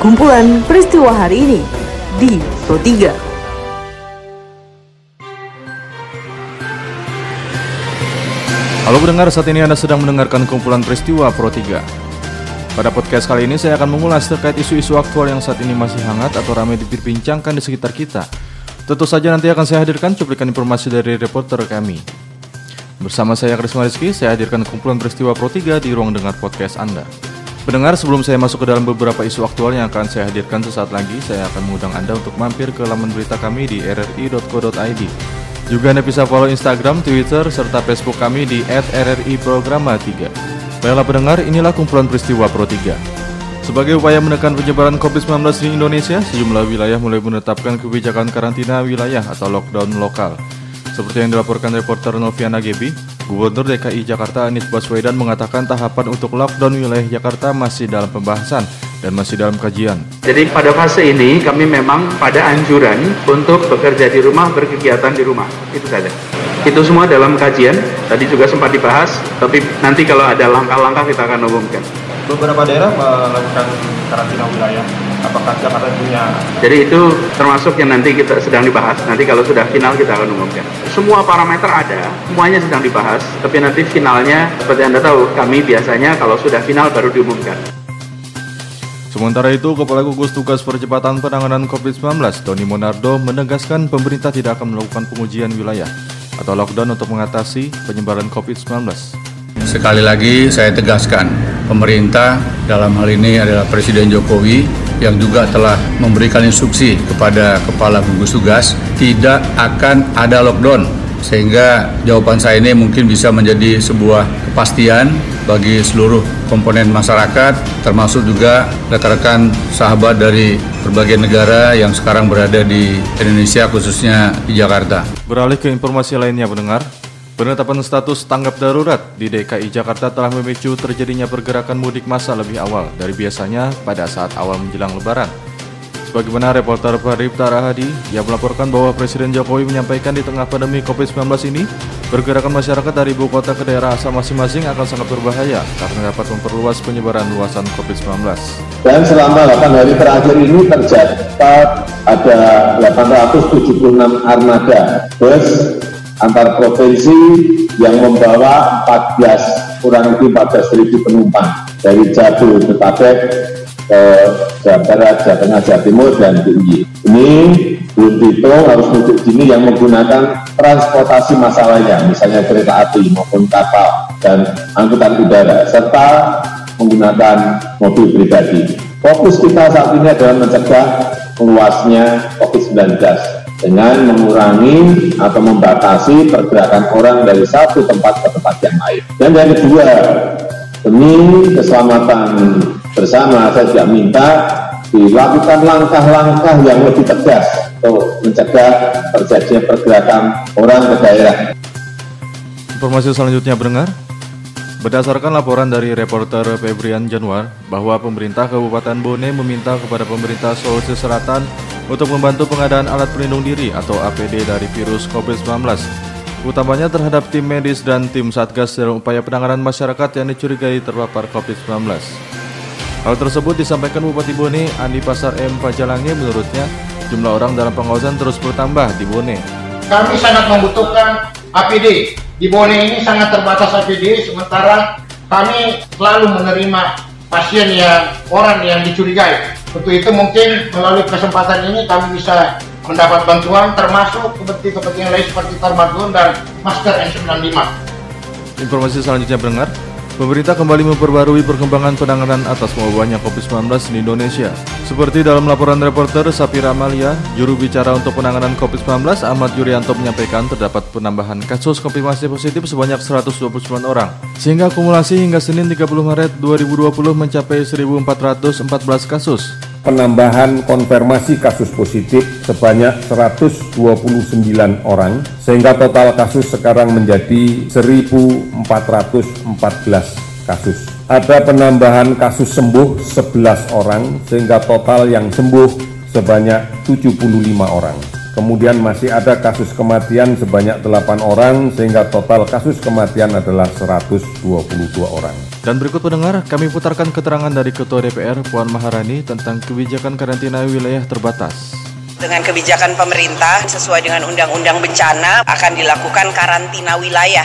kumpulan peristiwa hari ini di Pro 3. Halo pendengar, saat ini Anda sedang mendengarkan kumpulan peristiwa Pro 3. Pada podcast kali ini saya akan mengulas terkait isu-isu aktual yang saat ini masih hangat atau ramai diperbincangkan di sekitar kita. Tentu saja nanti akan saya hadirkan cuplikan informasi dari reporter kami. Bersama saya Krisma Rizky, saya hadirkan kumpulan peristiwa Pro 3 di ruang dengar podcast Anda. Pendengar, sebelum saya masuk ke dalam beberapa isu aktual yang akan saya hadirkan sesaat lagi, saya akan mengundang Anda untuk mampir ke laman berita kami di rri.co.id. Juga Anda bisa follow Instagram, Twitter, serta Facebook kami di @rri_programa3. Baiklah pendengar, inilah kumpulan peristiwa Pro 3. Sebagai upaya menekan penyebaran COVID-19 di Indonesia, sejumlah wilayah mulai menetapkan kebijakan karantina wilayah atau lockdown lokal. Seperti yang dilaporkan reporter Noviana Gebi, Gubernur DKI Jakarta Anies Baswedan mengatakan tahapan untuk lockdown wilayah Jakarta masih dalam pembahasan dan masih dalam kajian. Jadi pada fase ini kami memang pada anjuran untuk bekerja di rumah, berkegiatan di rumah. Itu saja. Itu semua dalam kajian, tadi juga sempat dibahas, tapi nanti kalau ada langkah-langkah kita akan umumkan. Beberapa daerah melakukan karantina wilayah. Apakah Jakarta punya? Jadi itu termasuk yang nanti kita sedang dibahas. Nanti kalau sudah final kita akan umumkan. Semua parameter ada, semuanya sedang dibahas. Tapi nanti finalnya, seperti anda tahu, kami biasanya kalau sudah final baru diumumkan. Sementara itu, Kepala Gugus Tugas Percepatan Penanganan COVID-19, Tony Monardo, menegaskan pemerintah tidak akan melakukan pengujian wilayah atau lockdown untuk mengatasi penyebaran COVID-19. Sekali lagi saya tegaskan, pemerintah dalam hal ini adalah Presiden Jokowi yang juga telah memberikan instruksi kepada Kepala Gugus Tugas tidak akan ada lockdown sehingga jawaban saya ini mungkin bisa menjadi sebuah kepastian bagi seluruh komponen masyarakat termasuk juga rekan-rekan sahabat dari berbagai negara yang sekarang berada di Indonesia khususnya di Jakarta. Beralih ke informasi lainnya pendengar, penetapan status tanggap darurat di DKI Jakarta telah memicu terjadinya pergerakan mudik massa lebih awal dari biasanya pada saat awal menjelang lebaran. Sebagaimana reporter Farib Tarahadi yang melaporkan bahwa Presiden Jokowi menyampaikan di tengah pandemi COVID-19 ini, pergerakan masyarakat dari ibu kota ke daerah asal masing-masing akan sangat berbahaya karena dapat memperluas penyebaran luasan COVID-19. Dan selama 8 hari terakhir ini tercatat ada 876 armada bus antar provinsi yang membawa 14 kurang lebih 14.000 penumpang dari Jabodetabek ke Jawa Barat, Jawa Tengah, Jawa Timur, dan DIY. Ini belum dihitung harus mudik sini yang menggunakan transportasi massal lainnya, misalnya kereta api maupun kapal dan angkutan udara, serta menggunakan mobil pribadi. Fokus kita saat ini adalah mencegah meluasnya COVID-19 dengan mengurangi atau membatasi pergerakan orang dari satu tempat ke tempat yang lain. Dan yang kedua, demi keselamatan bersama saya juga minta dilakukan langkah-langkah yang lebih tegas untuk mencegah terjadinya pergerakan orang ke daerah. Informasi selanjutnya pendengar, Berdasarkan laporan dari reporter Febrian Januar bahwa pemerintah Kabupaten Bone meminta kepada pemerintah Sulawesi Selatan untuk membantu pengadaan alat pelindung diri atau APD dari virus COVID-19, utamanya terhadap tim medis dan tim Satgas dalam upaya penanganan masyarakat yang dicurigai terpapar COVID-19. Hal tersebut disampaikan Bupati Bone, Andi Pasar M. Pajalangi menurutnya, jumlah orang dalam pengawasan terus bertambah di Bone. Kami sangat membutuhkan APD. Di Bone ini sangat terbatas APD, sementara kami selalu menerima pasien yang orang yang dicurigai. Untuk itu mungkin melalui kesempatan ini kami bisa mendapat bantuan termasuk kepentingan lain seperti termagun dan masker N95. Informasi selanjutnya pendengar, pemerintah kembali memperbarui perkembangan penanganan atas mewabahnya COVID-19 di Indonesia. Seperti dalam laporan reporter Sapira Amalia, juru bicara untuk penanganan COVID-19 Ahmad Yuryanto menyampaikan terdapat penambahan kasus konfirmasi positif sebanyak 129 orang. Sehingga akumulasi hingga Senin 30 Maret 2020 mencapai 1414 kasus. Penambahan konfirmasi kasus positif sebanyak 129 orang, sehingga total kasus sekarang menjadi 1.414 kasus. Ada penambahan kasus sembuh 11 orang, sehingga total yang sembuh sebanyak 75 orang. Kemudian masih ada kasus kematian sebanyak 8 orang sehingga total kasus kematian adalah 122 orang. Dan berikut pendengar, kami putarkan keterangan dari Ketua DPR Puan Maharani tentang kebijakan karantina wilayah terbatas. Dengan kebijakan pemerintah sesuai dengan undang-undang bencana akan dilakukan karantina wilayah,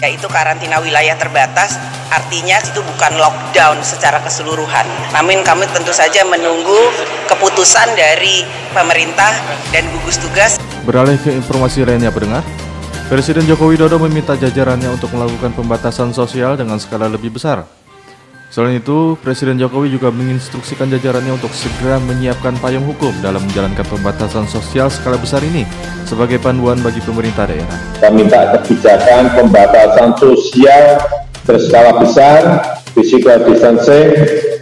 yaitu karantina wilayah terbatas artinya itu bukan lockdown secara keseluruhan. Namun kami tentu saja menunggu keputusan dari pemerintah dan gugus tugas. Beralih ke informasi lainnya pendengar, Presiden Joko Widodo meminta jajarannya untuk melakukan pembatasan sosial dengan skala lebih besar. Selain itu, Presiden Jokowi juga menginstruksikan jajarannya untuk segera menyiapkan payung hukum dalam menjalankan pembatasan sosial skala besar ini sebagai panduan bagi pemerintah daerah. Kita minta kebijakan pembatasan sosial berskala besar, physical distancing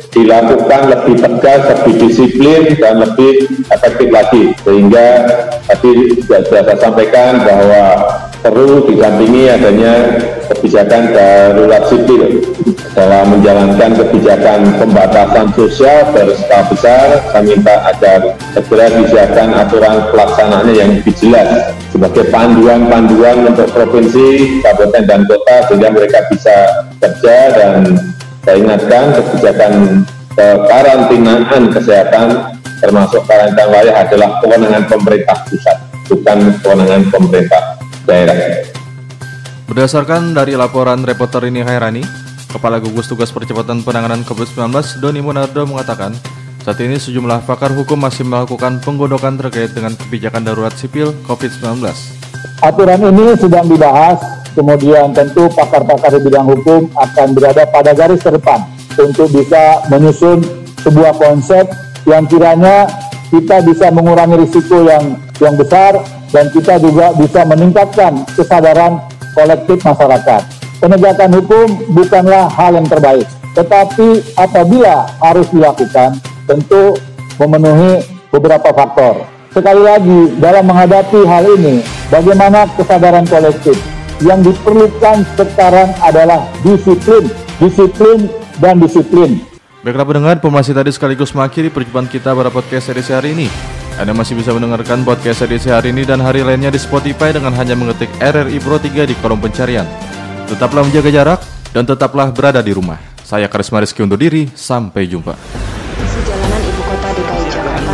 dilakukan lebih tegas, lebih disiplin, dan lebih efektif lagi. Sehingga tadi sudah saya sampaikan bahwa perlu didampingi adanya kebijakan darurat sipil dalam menjalankan kebijakan pembatasan sosial berskala besar. Saya minta agar segera disiapkan aturan pelaksanaannya yang lebih jelas sebagai panduan-panduan untuk provinsi, kabupaten, dan kota sehingga mereka bisa kerja dan saya ingatkan kebijakan kekarantinaan kesehatan termasuk karantina wilayah adalah kewenangan pemerintah pusat, bukan kewenangan pemerintah daerah. Berdasarkan dari laporan reporter ini Hairani, Kepala Gugus Tugas Percepatan Penanganan COVID-19 Doni Monardo mengatakan, saat ini sejumlah pakar hukum masih melakukan penggodokan terkait dengan kebijakan darurat sipil COVID-19. Aturan ini sedang dibahas, kemudian tentu pakar-pakar di bidang hukum akan berada pada garis terdepan untuk bisa menyusun sebuah konsep yang kiranya kita bisa mengurangi risiko yang yang besar dan kita juga bisa meningkatkan kesadaran kolektif masyarakat. Penegakan hukum bukanlah hal yang terbaik, tetapi apabila harus dilakukan, tentu memenuhi beberapa faktor. Sekali lagi, dalam menghadapi hal ini, bagaimana kesadaran kolektif yang diperlukan sekarang adalah disiplin, disiplin, dan disiplin. Baiklah pendengar, informasi tadi sekaligus mengakhiri perjumpaan kita pada podcast edisi hari ini. Anda masih bisa mendengarkan podcast edisi hari ini dan hari lainnya di Spotify dengan hanya mengetik RRI Pro 3 di kolom pencarian. Tetaplah menjaga jarak dan tetaplah berada di rumah. Saya Karisma Rizky undur diri, sampai jumpa.